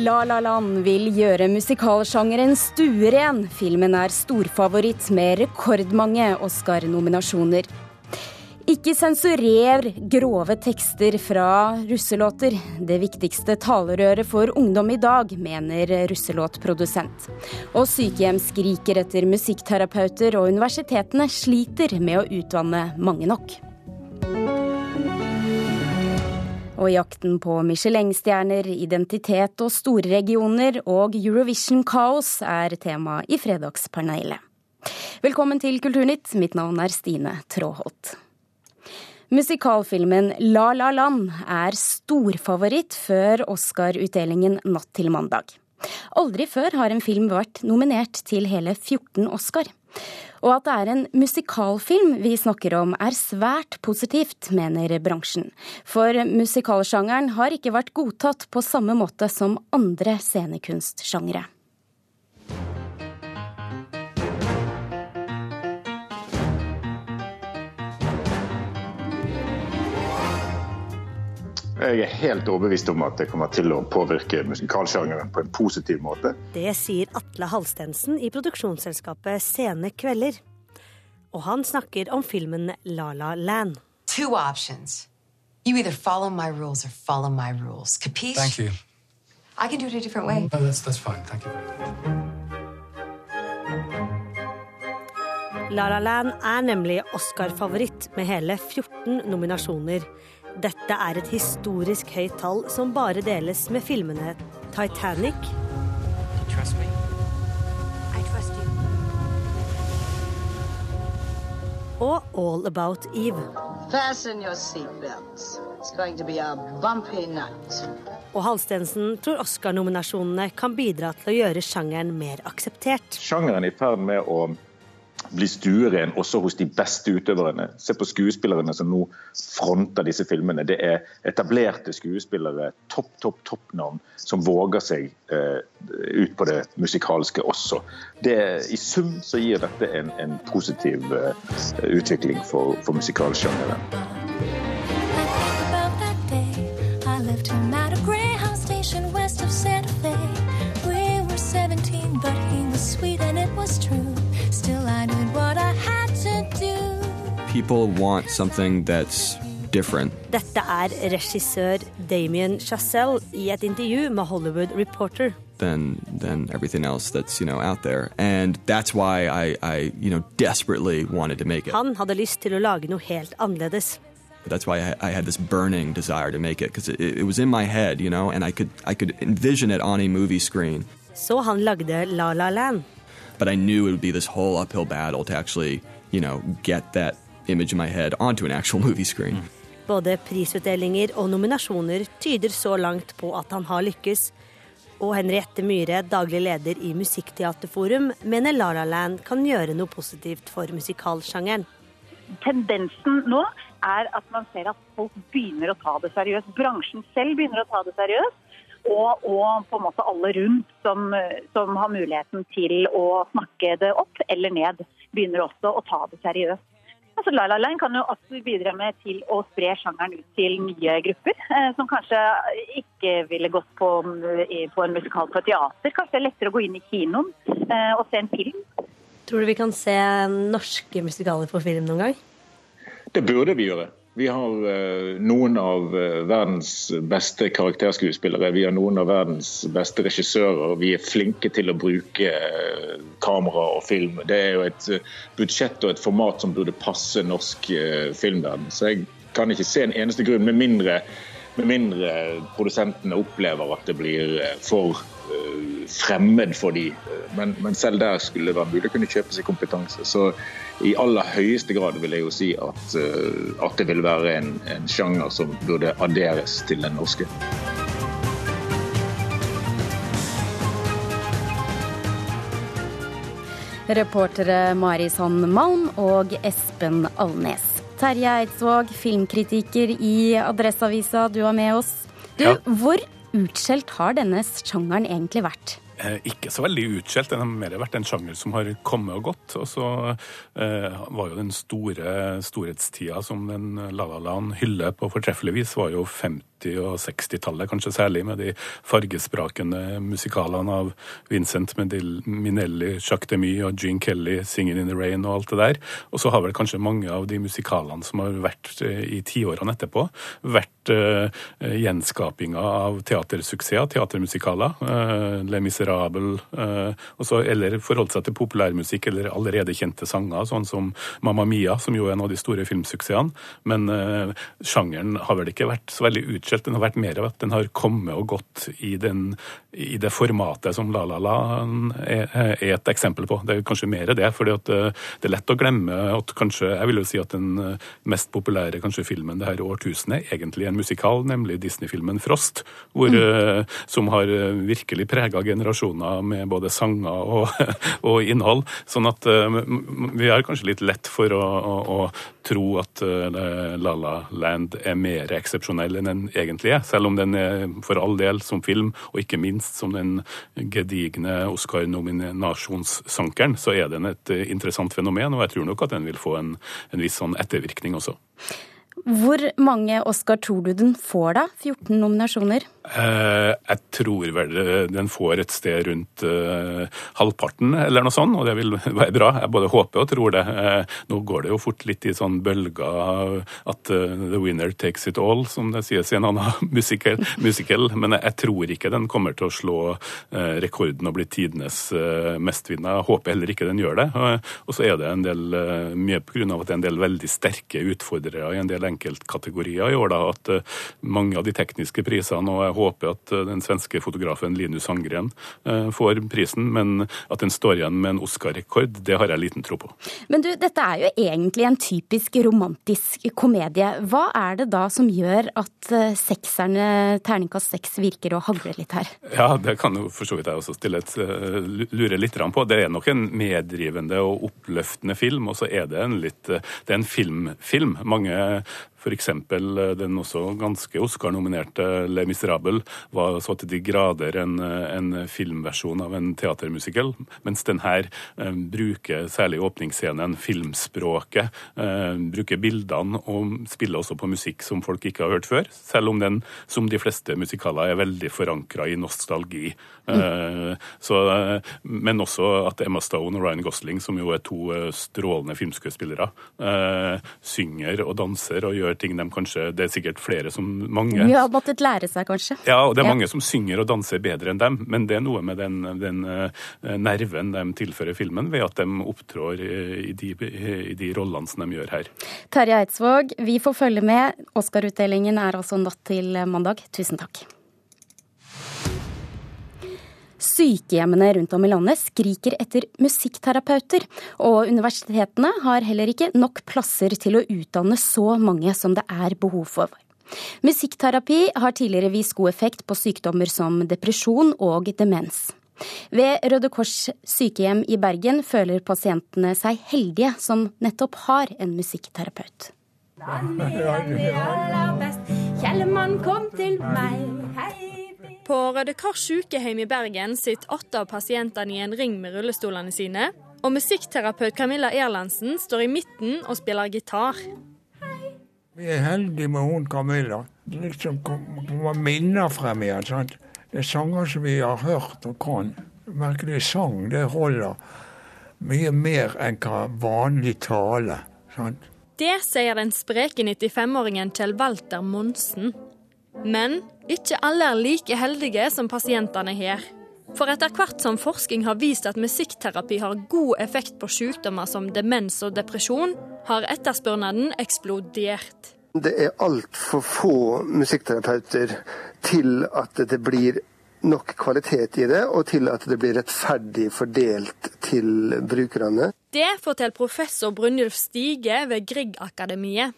La La Land vil gjøre musikalsjangeren stueren. Filmen er storfavoritt med rekordmange Oscar-nominasjoner. Ikke sensurer grove tekster fra russelåter. Det viktigste talerøret for ungdom i dag, mener russelåtprodusent. Og sykehjem skriker etter musikkterapeuter, og universitetene sliter med å utvanne mange nok. Og jakten på Michelin-stjerner, identitet og storregioner og Eurovision-kaos er tema i Fredagspanelet. Velkommen til Kulturnytt, mitt navn er Stine Tråholt. Musikalfilmen La La Land er storfavoritt før Oscar-utdelingen natt til mandag. Aldri før har en film vært nominert til hele 14 Oscar. Og at det er en musikalfilm vi snakker om er svært positivt, mener bransjen. For musikalsjangeren har ikke vært godtatt på samme måte som andre scenekunstsjangre. Jeg er helt overbevist om at det kommer til å påvirke musikalsjangeren på en positiv måte. Det sier Atle Halstensen i produksjonsselskapet Sene Kvelder. Og han snakker om filmen La La Land. Two options. You either follow my rules or follow my rules. Capiche? Thank you. I can do it a different way. No, that's, that's fine. Thank you. La La Land er nemlig Oscar-favoritt med hele 14 nominasjoner. Dette er et historisk høyt tall som bare deles med filmene Titanic og All About Eve. Fasten your seatbelts. It's going to be a bumpy night. Og Halstensen tror Oscar-nominasjonene kan bidra til å gjøre sjangeren mer akseptert. Sjangeren er i ferd med å bli stueren også hos de beste utøverne. Se på skuespillerne som nå fronter disse filmene. Det er etablerte skuespillere, topp, topp, toppnavn, som våger seg eh, ut på det musikalske også. Det, I sum så gir dette en, en positiv eh, utvikling for, for musikalsjangeren. People want something that's different. Dette er regissør Damien Chazelle i et intervju med Hollywood Reporter. Than than everything else that's you know out there, and that's why I I you know desperately wanted to make it. Han hadde lyst til å lage noe helt annerledes. That's why I, I had this burning desire to make it because it, it was in my head, you know, and I could I could envision it on a movie screen. Så han lagde La La Land. But I knew it would be this whole uphill battle to actually you know get that image in my head onto an actual movie screen. Både prisutdelinger og nominasjoner tyder så langt på at han har lykkes. Og Henriette Myhre, daglig leder i Musikkteaterforum, mener La La Land kan gjøre noe positivt for musikalsjangeren. tendensen nå er at man ser at folk begynner å ta det seriøst. Bransjen selv begynner å ta det seriøst. Og, og på en måte alle rundt som, som har muligheten til å snakke det opp eller ned, begynner også å ta det seriøst. Altså, La La Land kan jo også bidra med til å spre sjangeren ut til nye grupper, eh, som kanskje ikke ville gått på, på en musikal på teater. Kanskje det er lettere å gå inn i kinoen eh, og se en film. Tror du vi kan se norske musikaler på film noen gang? Det burde vi gjøre. Vi har eh, noen av eh, verdens beste karakterskuespillere. Vi har noen av verdens beste regissører. Vi er flinke til å bruke eh, kamera og film. Det er jo et budsjett og et format som burde passe norsk filmverden. Så jeg kan ikke se en eneste grunn, med mindre, med mindre produsentene opplever at det blir for eh, fremmed for de. Men, men selv der skulle det være mulig å kunne kjøpe seg kompetanse. Så i aller høyeste grad vil jeg jo si at, eh, at det vil være en, en sjanger som burde adderes til den norske. Reportere Mari Sand Malm og Espen Alnes. Terje Eidsvåg, filmkritiker i Adresseavisa, du er med oss. Du, Ja. Hvor utskjelt har denne sjangeren egentlig vært? Eh, ikke så veldig utskjelt. Den har mer vært en sjanger som har kommet og gått. Og så eh, var jo den store storhetstida som den La La Land hyller på fortreffelig vis, var jo 50- og 60-tallet, kanskje særlig, med de fargesprakende musikalene av Vincent Minelli, Jacques Demy og Gene Kelly, 'Singing in the Rain' og alt det der. Og så har vel kanskje mange av de musikalene som har vært eh, i tiårene etterpå, vært eh, gjenskapinga av teatersuksesser, teatermusikaler. Eh, Les Miserable, uh, også, eller forholdt seg til populærmusikk eller allerede kjente sanger, sånn som Mamma Mia, som jo er en av de store filmsuksessene. Men uh, sjangeren har vel ikke vært så veldig utskjelt. Den har vært mer av at den har kommet og gått i, den, i det formatet som La La La er, er, et eksempel på. Det er kanskje mer det, for det er lett å glemme at kanskje, jeg vil jo si at den mest populære kanskje filmen det her årtusenet egentlig er en musikal, nemlig Disney-filmen Frost, hvor, mm. som har virkelig prega generasjoner med både sanger og, og, innhold. Sånn at vi har kanskje litt lett for å, å, å tro at La La Land er mer eksepsjonell enn den egentlig er, selv om den er for all del som film, og ikke minst som den gedigne Oscar-nominasjonssankeren, så er den et interessant fenomen, og jeg tror nok at den vil få en, en viss sånn ettervirkning også. Hvor mange Oscar tror du den får, da? 14 nominasjoner? Eh, jeg tror vel den får et sted rundt eh, halvparten, eller noe sånt, og det vil være bra. Jeg både håper og tror det. Eh, nå går det jo fort litt i sånn bølger at uh, the winner takes it all, som det sies i en annen musical, musical. men jeg, jeg, tror ikke den kommer til å slå rekorden og bli tidenes mestvinner. Jeg håper heller ikke den gjør det. og så er det en del, mye på grunn av at det er en del veldig sterke utfordrere i en del enkeltkategorier i år, da, at mange av de tekniske prisene og jeg håper at eh, den svenske fotografen Linus Sandgren eh, får prisen, men at den står igjen med en Oscar-rekord, det har jeg liten tro på. Men du, dette er jo egentlig en typisk romantisk komedie. Hva er det da som gjør at eh, sekserne, terningkast seks, virker å hagle litt her? Ja, det kan jo for så vidt jeg også stille et, lure litt på. Det er nok en meddrivende og oppløftende film, og så er det en litt Det er en filmfilm. Mange F.eks. Eh, den også ganske Oscar-nominerte Le Miserable var så til de grader en, eh, en filmversjon av en teatermusical, mens den her eh, bruker særlig åpningsscenen filmspråket, eh, bruker bildene og spiller også på musikk som folk ikke har hørt før, selv om den, som de fleste musikaler, er veldig forankra i nostalgi. Mm. Så, men også at Emma Stone og Ryan Gosling, som jo er to strålende filmskuespillere, synger og danser og gjør gjør ting de kanskje Det er sikkert flere som mange Ja, måttet lære seg, kanskje. Ja, og det er ja. mange som synger og danser bedre enn dem, men det er noe med den, den uh, nerven de tilfører filmen ved at de opptrår i de, i de rollene som de gjør her. Terje Eidsvåg, vi får følge med. Oscar-utdelingen er altså natt til mandag. Tusen takk. Sykehjemmene rundt om i landet skriker etter musikkterapeuter, og universitetene har heller ikke nok plasser til å utdanne så mange som det er behov for. Musikkterapi har tidligere vist god effekt på sykdommer som depresjon og demens. Ved Røde Kors sykehjem i Bergen føler pasientene seg heldige som nettopp har en musikkterapeut. Landet er aller best, Kjellemann kom til meg, hei. På Røde Kars sykehjem i Bergen sitter åtte av pasientene i en ring med rullestolene sine. Og musikkterapeut Camilla Erlandsen står i midten og spiller gitar. Vi er heldige med hun Camilla. Det liksom kommer minner frem igjen. sant? Det er sanger som vi har hørt og kan. Merkelig sang, det holder mye mer enn hva vanlig tale. sant? Det sier den spreke 95-åringen Kjell Walter Monsen. Men ikke alle er like heldige som pasientene her. For etter hvert som forskning har vist at musikkterapi har god effekt på sykdommer som demens og depresjon, har etterspørselen eksplodert. Det er altfor få musikkterapeuter til at det blir nok kvalitet i det, og til at det blir rettferdig fordelt til brukerne. Det forteller professor Brynjulf Stige ved Grieg-akademiet.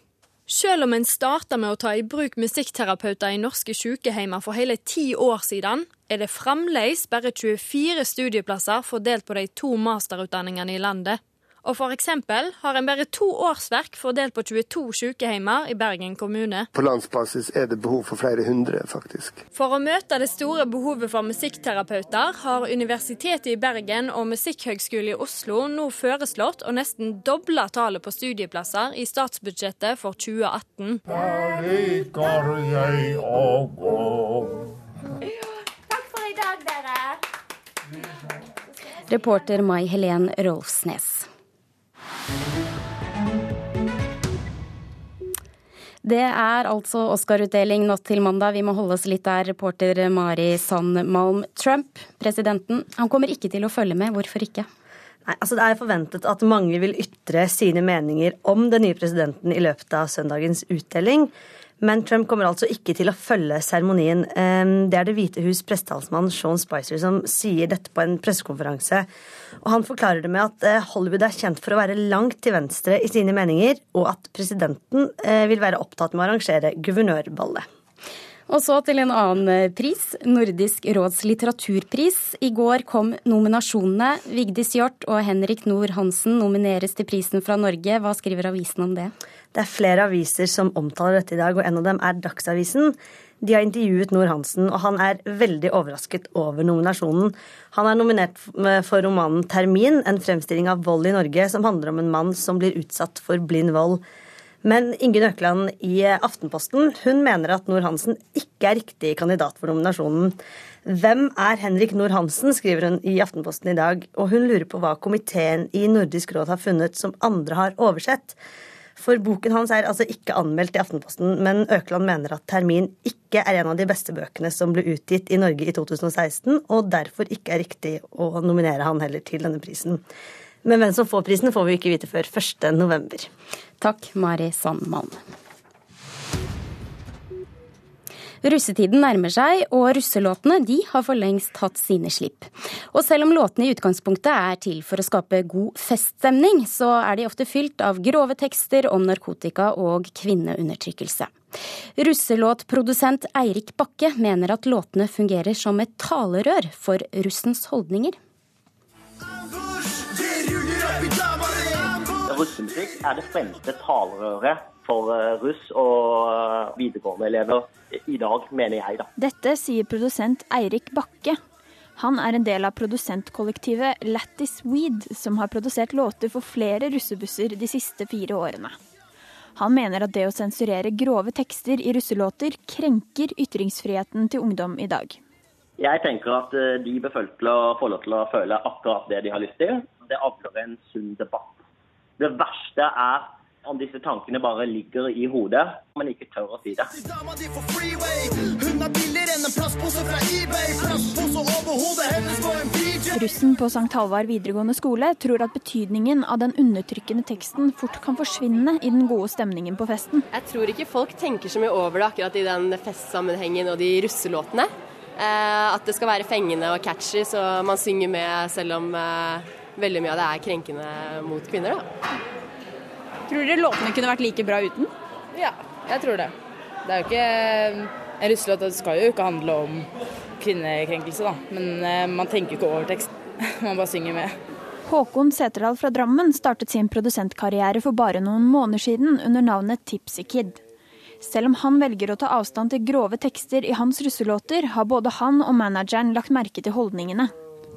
Selv om en starta med å ta i bruk musikkterapeuter i norske sykehjemmer for hele ti år siden, er det fremdeles bare 24 studieplasser fordelt på de to masterutdanningene i landet. Og for eksempel har en bare to årsverk fordelt på 22 sykehjemmer i Bergen kommune. På landsbasis er det behov for flere hundre, faktisk. For å møte det store behovet for musikkterapeuter, har Universitetet i Bergen og Musikkhøgskolen i Oslo nå foreslått å nesten doble tallet på studieplasser i statsbudsjettet for 2018. Her liker jeg å gå. Takk for i dag, dere. Reporter Mai Helen Rolfsnes. Det er altså Oscar-utdeling natt til mandag. Vi må holde oss litt der, reporter Mari Sandmalm. Trump, presidenten, han kommer ikke til å følge med. Hvorfor ikke? Nei, altså Det er forventet at mange vil ytre sine meninger om den nye presidenten i løpet av søndagens utdeling. Men Trump kommer altså ikke til å følge seremonien. Det er Det hvite hus pressetalsmann Sean Spicer som sier dette på en pressekonferanse. Og Han forklarer det med at eh, Hollywood er kjent for å være langt til venstre i sine meninger, og at presidenten eh, vil være opptatt med å arrangere guvernørballet. Og så til en annen eh, pris, Nordisk råds litteraturpris. I går kom nominasjonene. Vigdis Hjorth og Henrik Nord Hansen nomineres til prisen fra Norge. Hva skriver avisen om det? Det er flere aviser som omtaler dette i dag, og en av dem er Dagsavisen. De har intervjuet Nord Hansen, og han er veldig overrasket over nominasjonen. Han er nominert for romanen 'Termin', en fremstilling av vold i Norge som handler om en mann som blir utsatt for blind vold. Men Ingunn Økland i Aftenposten hun mener at Nord Hansen ikke er riktig kandidat for nominasjonen. Hvem er Henrik Nord Hansen, skriver hun i Aftenposten i dag, og hun lurer på hva komiteen i Nordisk råd har funnet som andre har oversett. For boken hans er altså ikke anmeldt i Aftenposten, men Økeland mener at 'Termin' ikke er en av de beste bøkene som ble utgitt i Norge i 2016, og derfor ikke er riktig å nominere han heller til denne prisen. Men hvem som får prisen, får vi ikke vite før 1.11. Takk, Mari Sandmann. Russetiden nærmer seg, og russelåtene de har for lengst hatt sine slipp. Og selv om låtene i utgangspunktet er til for å skape god feststemning, så er de ofte fylt av grove tekster om narkotika og kvinneundertrykkelse. Russelåtprodusent Eirik Bakke mener at låtene fungerer som et talerør for russens holdninger. Russemusikk er det fremste talerøret for eh, russ og videregående elever i dag, mener jeg. da. Dette sier produsent Eirik Bakke. Han er en del av produsentkollektivet Lattis Weed, som har produsert låter for flere russebusser de siste fire årene. Han mener at det å sensurere grove tekster i russelåter krenker ytringsfriheten til ungdom i dag. Jeg tenker at eh, de bør få lov til å føle akkurat det de har lyst til. Det avler en sunn debatt. Det verste er om disse tankene bare ligger i hodet, men ikke tør å si det. Russen på St. Halvard videregående skole tror at betydningen av den undertrykkende teksten fort kan forsvinne i den gode stemningen på festen. Jeg tror ikke folk tenker så mye over det akkurat i den festsammenhengen og de russelåtene. Eh, at det skal være fengende og catchy, så man synger med selv om eh, veldig mye av det er krenkende mot kvinner. Da. Tror dere låtene kunne vært like bra uten? Ja, jeg tror det. Det er jo ikke En russelåt skal jo ikke handle om kvinnekrenkelse, da. Men eh, man tenker ikke over tekst. Man bare synger med. Håkon Seterdal fra Drammen startet sin produsentkarriere for bare noen måneder siden under navnet Tipsy Kid. Selv om han velger å ta avstand til grove tekster i hans russelåter, har både han og manageren lagt merke til holdningene.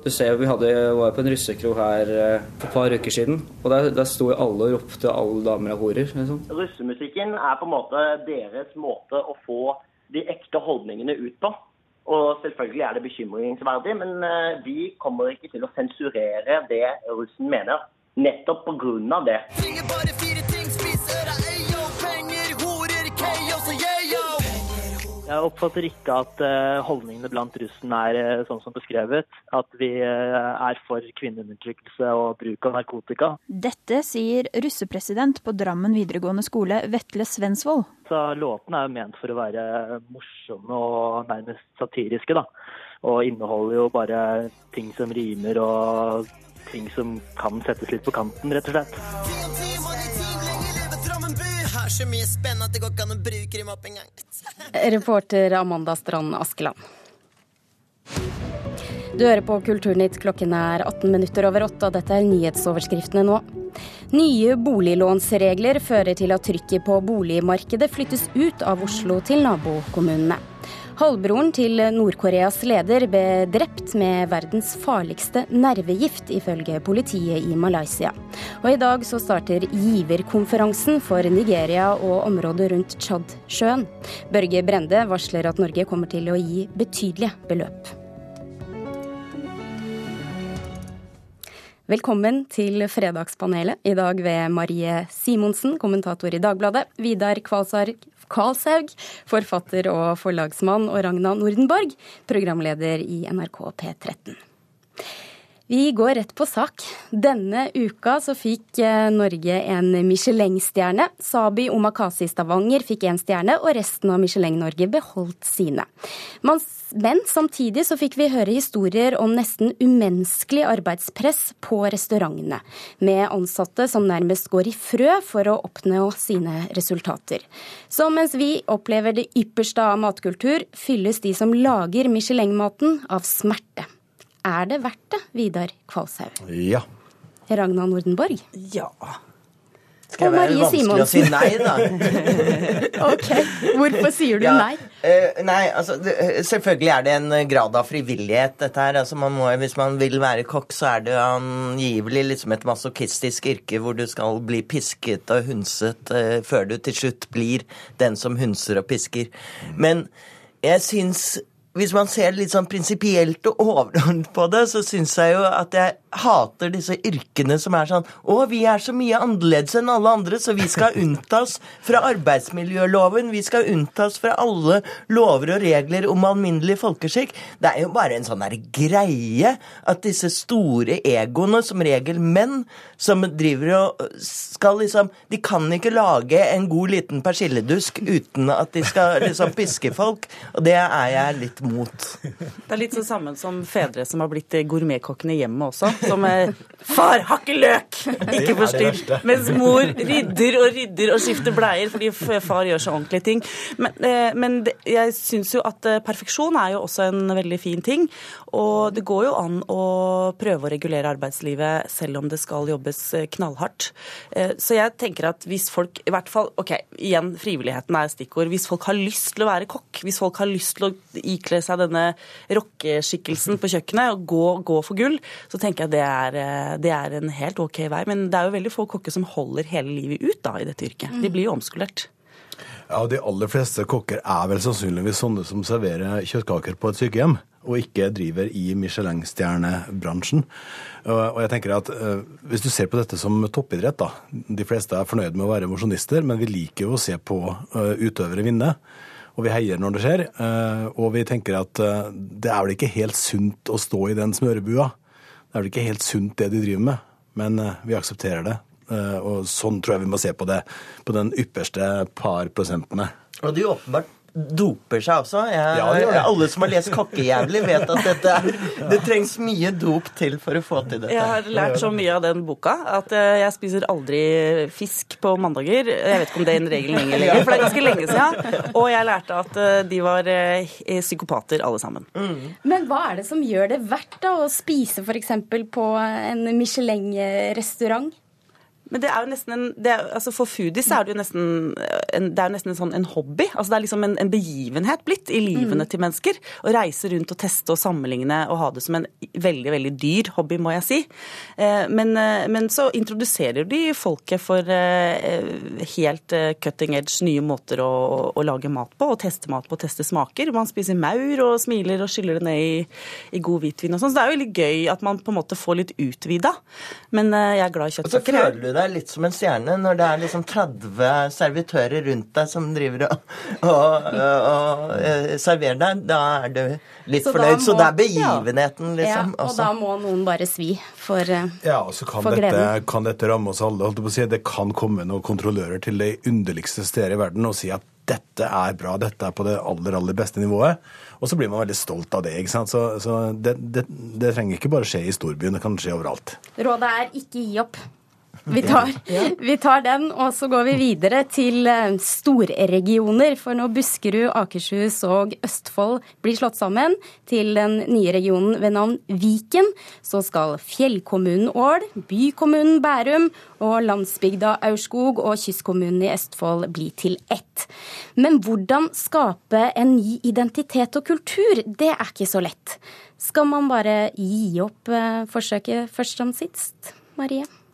Du ser, Vi hadde, var på en russekro her eh, for et par uker siden, og der, der sto alle og ropte 'alle damer er horer'. Liksom. Russemusikken er på en måte deres måte å få de ekte holdningene ut på. Og selvfølgelig er det bekymringsverdig, men eh, vi kommer ikke til å sensurere det russen mener. Nettopp pga. det. Trenger bare fire Jeg oppfatter ikke at uh, holdningene blant russen er uh, sånn som beskrevet. At vi uh, er for kvinneundertrykkelse og bruk av narkotika. Dette sier russepresident på Drammen videregående skole, Vetle Svensvold. Så Låtene er jo ment for å være morsomme og nærmest satiriske. da. Og inneholder jo bare ting som rimer og ting som kan settes litt på kanten, rett og slett har så mye spennende at det går ikke an å bruke dem opp engang. Reporter Amanda Strand Askeland. Du hører på Kulturnytt, klokken er 18 minutter over åtte, og dette er nyhetsoverskriftene nå. Nye boliglånsregler fører til at trykket på boligmarkedet flyttes ut av Oslo til nabokommunene. Halvbroren til Nord-Koreas leder ble drept med verdens farligste nervegift, ifølge politiet i Malaysia. Og i dag så starter giverkonferansen for Nigeria og området rundt Tsjadsjøen. Børge Brende varsler at Norge kommer til å gi betydelige beløp. Velkommen til Fredagspanelet, i dag ved Marie Simonsen, kommentator i Dagbladet, Vidar Kvalshaug, forfatter og forlagsmann, og Ragna Nordenborg, programleder i NRK P13. Vi går rett på sak. Denne uka så fikk eh, Norge en Michelin-stjerne. Sabi Omakasi Stavanger fikk én stjerne, og resten av Michelin-Norge beholdt sine. Men samtidig så fikk vi høre historier om nesten umenneskelig arbeidspress på restaurantene, med ansatte som nærmest går i frø for å oppnå sine resultater. Så mens vi opplever det ypperste av matkultur, fylles de som lager Michelin-maten av smerte. Er det verdt det, Vidar Kvalshaug? Ja. Ragna Nordenborg? Ja. Skal jeg være vanskelig å si nei, da? ok, Hvorfor sier du ja. nei? Uh, nei, altså, det, Selvfølgelig er det en grad av frivillighet, dette her. Altså, man må, hvis man vil være kokk, så er det angivelig liksom et masochistisk yrke hvor du skal bli pisket og hunset uh, før du til slutt blir den som hunser og pisker. Men jeg syns hvis man ser litt sånn prinsipielt og overordnet på det, så syns jeg jo at jeg hater disse yrkene som er sånn Å, vi er så mye annerledes enn alle andre, så vi skal unntas fra arbeidsmiljøloven. Vi skal unntas fra alle lover og regler om alminnelig folkeskikk. Det er jo bare en sånn der greie at disse store egoene, som regel menn, som driver og skal liksom De kan ikke lage en god liten persilledusk uten at de skal liksom piske folk, og det er jeg litt mot. Det er litt sånn samme som fedre som har blitt gourmetkokkene hjemme også. Som er Far, hakke løk! Ikke forstyrr. Mens mor rydder og rydder og skifter bleier fordi far gjør så ordentlige ting. Men, men jeg syns jo at perfeksjon er jo også en veldig fin ting. Og det går jo an å prøve å regulere arbeidslivet selv om det skal jobbes knallhardt. Så jeg tenker at hvis folk i hvert fall OK, igjen, frivilligheten er stikkord. Hvis folk har lyst til å være kokk, hvis folk har lyst til å ikle seg denne rockeskikkelsen på kjøkkenet og gå, gå for gull, så tenker jeg det er, det er en helt OK vei. Men det er jo veldig få kokker som holder hele livet ut da i dette yrket. De blir jo omskolert. Ja, De aller fleste kokker er vel sannsynligvis sånne som serverer kjøttkaker på et sykehjem, og ikke driver i Michelin-stjernebransjen. Og jeg tenker at uh, Hvis du ser på dette som toppidrett, da. De fleste er fornøyd med å være mosjonister, men vi liker jo å se på uh, utøvere vinne. Og vi heier når det skjer. Uh, og vi tenker at det er vel ikke helt sunt å stå i den smørebua. Det er vel ikke helt sunt det de driver med, men vi aksepterer det. Og sånn tror jeg vi må se på det, på den ypperste par prosentene. Og det er jo åpenbart doper seg også. Jeg, Ja, det det. alle som har lest Kokkejævlig, vet at dette er, det trengs mye dop til for å få til dette. Jeg har lært så mye av den boka at eh, jeg spiser aldri fisk på mandager. Jeg vet ikke om det er en regel lenger, lenger, for det er ganske lenge siden. Og jeg lærte at eh, de var eh, psykopater alle sammen. Men hva er det som gjør det verdt da, å spise f.eks. på en Michelin-restaurant? Men det er jo nesten en, det er, altså For foodies er det jo nesten en, det er nesten en, sånn, en hobby. altså Det er liksom en, en begivenhet blitt i livene til mennesker. Å reise rundt og teste og sammenligne og ha det som en veldig veldig dyr hobby, må jeg si. Eh, men, eh, men så introduserer de folket for eh, helt eh, cutting edge nye måter å, å lage mat på, og teste mat på, og teste smaker. Man spiser maur og smiler og skyller det ned i, i god hvitvin og sånn. Så det er jo veldig gøy at man på en måte får litt utvida. Men eh, jeg er glad i Og så kjøttsaker. føler du deg litt som en stjerne når det er liksom 30 servitører rundt deg som driver og, og, og, og eh, serverer deg. Da er du litt Så fornøyd. fornøyd. Så det er begivenheten, Ja, liksom. og også. da må noen bare svi for, gleden. Ja, og så kan for dette, gleden. kan dette ramme oss alle. holdt på å si. Det kan komme noen kontrollører til de underligste steder i verden og si at dette er bra, dette er på det aller, aller beste nivået. Og så blir man veldig stolt av det. ikke sant? Så, så det, det, det trenger ikke bare skje i storbyen, det kan skje overalt. Rådet er ikke gi opp. Vi tar, vi tar den, og så går vi videre til eh, storregioner. For når Buskerud, Akershus og Østfold blir slått sammen til den nye regionen ved navn Viken, så skal fjellkommunen Ål, bykommunen Bærum og landsbygda Aurskog og kystkommunen i Østfold bli til ett. Men hvordan skape en ny identitet og kultur, det er ikke så lett. Skal man bare gi opp eh, forsøket først som sist, Marie?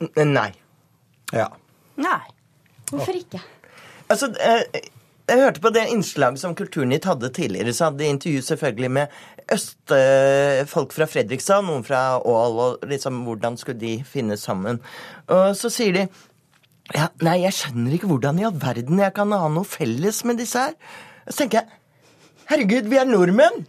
Nei. Ja. Nei. Hvorfor ikke? Altså, eh, jeg hørte på det innslaget som Kulturnytt hadde tidligere, så hadde de intervju selvfølgelig med østfolk fra Fredrikstad, noen fra Ål, og liksom hvordan skulle de finne sammen. Og så sier de ja, nei, jeg skjønner ikke hvordan i all verden jeg kan ha noe felles med disse her. Så tenker jeg Herregud, vi er nordmenn!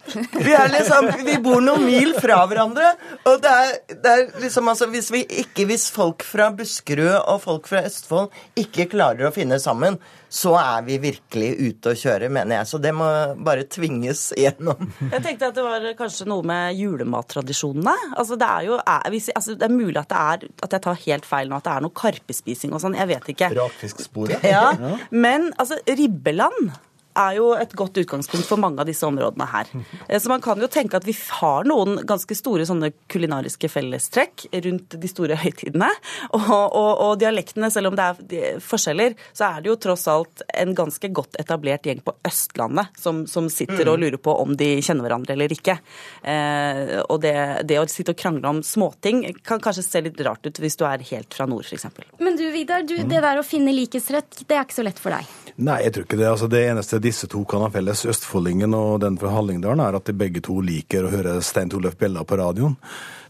Vi, er liksom, vi bor noen mil fra hverandre. Og det er, det er liksom altså hvis, vi ikke, hvis folk fra Buskerud og folk fra Østfold ikke klarer å finne sammen, så er vi virkelig ute å kjøre, mener jeg. Så det må bare tvinges gjennom. Jeg tenkte at det var kanskje noe med julemattradisjonene. Altså, det er jo er, hvis, altså, det er mulig at, det er, at jeg tar helt feil nå, at det er noe karpespising og sånn. Jeg vet ikke. Rakfisksporet? Ja, Men altså, ribbeland er jo et godt utgangspunkt for mange av disse områdene her. Eh, Så man kan jo tenke at vi har noen ganske store sånne kulinariske fellestrekk rundt de store høytidene. Og, og, og dialektene, selv om det er forskjeller, så er det jo tross alt en ganske godt etablert gjeng på Østlandet som, som sitter og Mm. lurer på om de kjenner hverandre eller ikke. Eh, og det, det å sitte og krangle om småting kan kanskje se litt rart ut hvis du er helt fra nord, f.eks. Men du Vidar, du, det der å finne likhetsrett, det er ikke så lett for deg. Nei, jeg tror ikke det. Altså, det eneste disse to kan ha felles, Østfoldingen og den fra Hallingdalen, er at de begge to liker å høre Stein Torleif Bjella på radioen.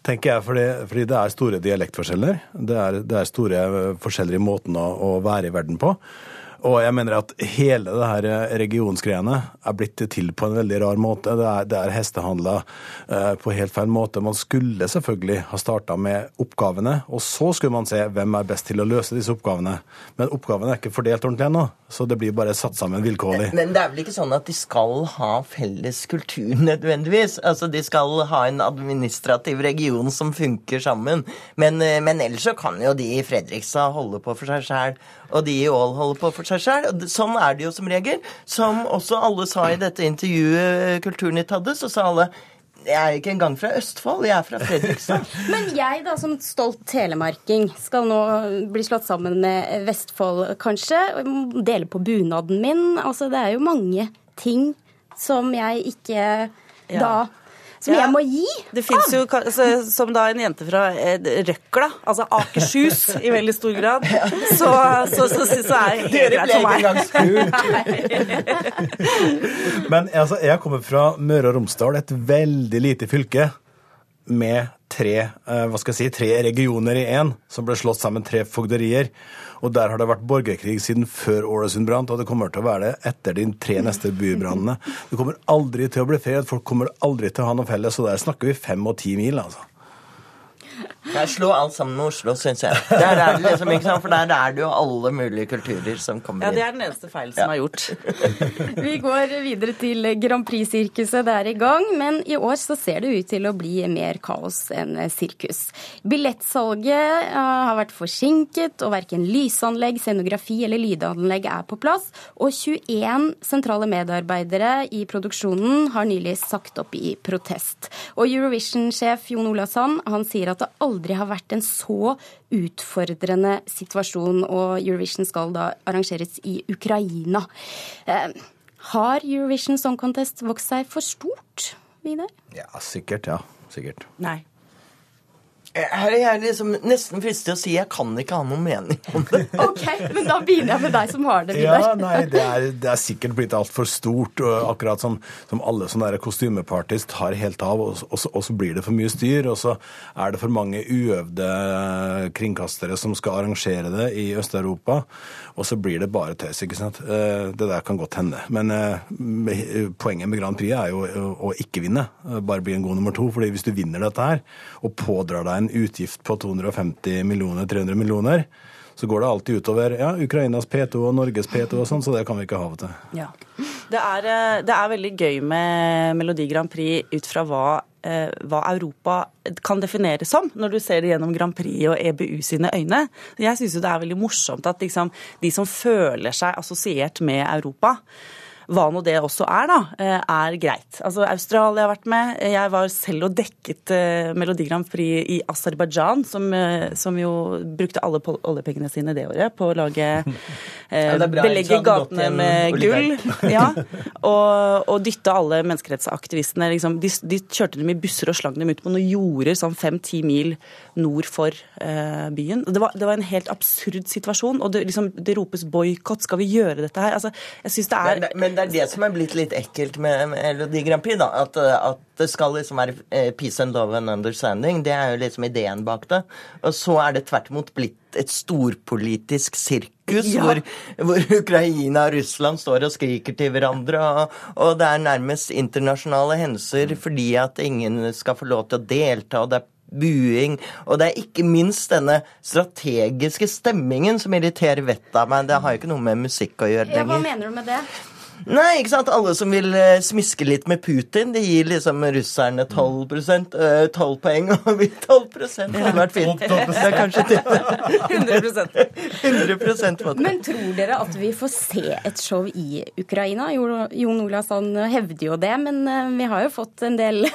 Tenker jeg, fordi, fordi det er store dialektforskjeller. Det er, det er store forskjeller i måten å, å være i verden på. Og jeg mener at hele det her eh, regionsgreiene er blitt til på en veldig rar måte. Det er, det er hestehandla eh, på helt feil måte. Man skulle selvfølgelig ha starta med oppgavene, og så skulle man se hvem er best til å løse disse oppgavene. Men oppgavene er ikke fordelt ordentlig ennå, så det blir bare satt sammen vilkårlig. Men det er vel ikke sånn at de skal ha felles kultur nødvendigvis? Altså, De skal ha en administrativ region som funker sammen. Men, eh, men ellers så kan jo de i Fredrikstad holde på for seg sjæl, og de i Ål holder på for seg sjøl. Sånn er det jo som regel. Som også alle sa i dette intervjuet Kulturnytt hadde, så sa alle jeg er ikke engang fra Østfold, jeg er fra Fredrikstad. Men jeg da, som stolt telemarking, skal nå bli slått sammen med Vestfold, kanskje. Dele på bunaden min. Altså, det er jo mange ting som jeg ikke da Som Ja. jeg må gi. Det fins jo altså, som da en jente fra eh, Røkla, altså Akershus i veldig stor grad, så, så, så, så, så er det helt Dere ble ikke engang spurt. Men altså, jeg kommer fra Møre og Romsdal, et veldig lite fylke med tre, eh, hva skal jeg si, tre regioner i én, som ble slått sammen tre fogderier. Og der har det vært borgerkrig siden før Ålesund brant, og det kommer til å være det etter de tre neste bybrannene. Det kommer aldri til å bli fred, folk kommer aldri til å ha noe felles, og der snakker vi fem og ti mil, altså. Jeg slår alt sammen med Oslo, syns jeg. Der er det liksom, ikke sant? For der er det jo alle mulige kulturer som kommer inn. Ja, det er den eneste feilen som er gjort. Vi går videre til Grand Prix-sirkuset. Det er i gang, men i år så ser det ut til å bli mer kaos enn sirkus. Billettsalget eh, har vært forsinket, og verken lysanlegg, scenografi eller lydanlegg er på plass. Og 21 sentrale medarbeidere i produksjonen har nylig sagt opp i protest. Og Eurovision-sjef Jon Ola Sand han sier at det aldri har vært en så utfordrende situasjon, og Eurovision skal da arrangeres i Ukraina. Eh, har Eurovision Song Contest vokst seg for stort, Vidar? Ja, sikkert, ja. Sikkert. Nei. Her er jeg liksom nesten fristet til å si jeg kan ikke ha noen mening om det. OK, men da begynner jeg med deg som har det, Ja, nei, det er, det er sikkert blitt altfor stort, og akkurat som, som alle sånne kostymepartys tar helt av, og, og, så- og så blir det for mye styr, og så er det for mange uøvde kringkastere som skal arrangere det i Øst-Europa, og så blir det bare tøys, ikke sant? Eh, Det der kan godt hende. Men eh, poenget med Grand Prix er jo å, å ikke vinne, bare bli en god nummer to, fordi hvis du vinner dette her, og pådrar deg en utgift på 250 millioner, 300 millioner, så går det alltid utover ja, Ukrainas P2 og Norges P2 og sånn, så det kan vi ikke ha og til. Ja. Det er, eh, det er veldig gøy med Melodi Grand Prix ut fra hva eh, hva Europa kan defineres som, når du ser det gjennom Grand Prix og EBU sine øyne. Jeg syns jo det er veldig morsomt at liksom, de som føler seg assosiert med Europa, hva nå det også er, da, eh, er greit. Altså, Australia har vært med. Jeg var selv og dekket eh, Melodi Grand Prix i Aserbajdsjan, som, eh, som, jo brukte alle oljepengene sine det året på å lage eh, Ja, Belegge gatene med gull. Ja, og, og dytte alle menneskerettsaktivistene. Liksom, de, de kjørte dem i busser og slang dem ut på noen jorder sånn fem-ti mil nord for eh, byen. Det var, det var en helt absurd situasjon, og det, liksom, det ropes boikott. Skal vi gjøre dette her? Altså, jeg synes det er... Men men det er det som er blitt litt ekkelt med Melodi Grand Prix, da. At, uh, at det skal liksom være eh, peace and love and understanding. Det er jo liksom ideen bak det. Og så er det tvert imot blitt et storpolitisk sirkus Ja. hvor, hvor Ukraina og Russland står og skriker til hverandre, og, og det er nærmest internasjonale hendelser fordi at ingen skal få lov til å delta, og det er buing. Og det er ikke minst denne strategiske stemmingen som irriterer vettet av meg. Det har jo ikke noe med musikk å gjøre Ja, hva mener du med det? Nei, ikke sant? Alle som vil eh, smiske litt med Putin, de gir liksom russerne 12 eh, 12 poeng, og vi 12 hadde vært fint. Det er kanskje til 100% 100 på det. Men tror dere at vi får se et show i Ukraina? Jo- Jon Olavsson hevder jo det, men eh, vi har jo fått en del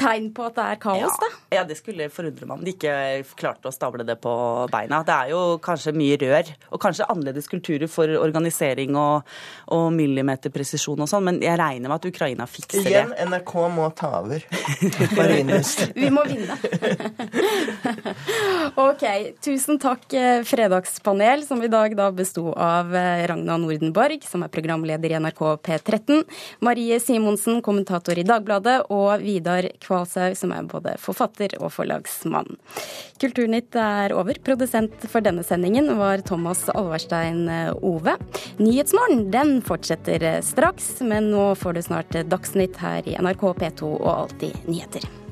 tegn på at det er kaos, da. Ja, det skulle forundre meg om de ikke klarte å stable det på beina. Det er jo kanskje mye rør, og kanskje annerledes kulturer for organisering og, og millimeterpresisjon og sånn, men jeg regner med at Ukraina fikser det. Igjen, NRK må ta over. Vi må vinne. OK. Tusen takk, eh, Fredagspanel, som i dag da besto av eh, Ragna Nordenborg, som er programleder i NRK P13, Marie Simonsen, kommentator i Dagbladet, og Vidar Kvalshaug, som er både forfatter og forlagsmann. Kulturnytt er over. Produsent for denne sendingen var Thomas Alvarstein eh, Ove. Nyhetsmorgen den fortsetter eh, straks, men nå får du snart Dagsnytt her i NRK P2 og Alltid nyheter.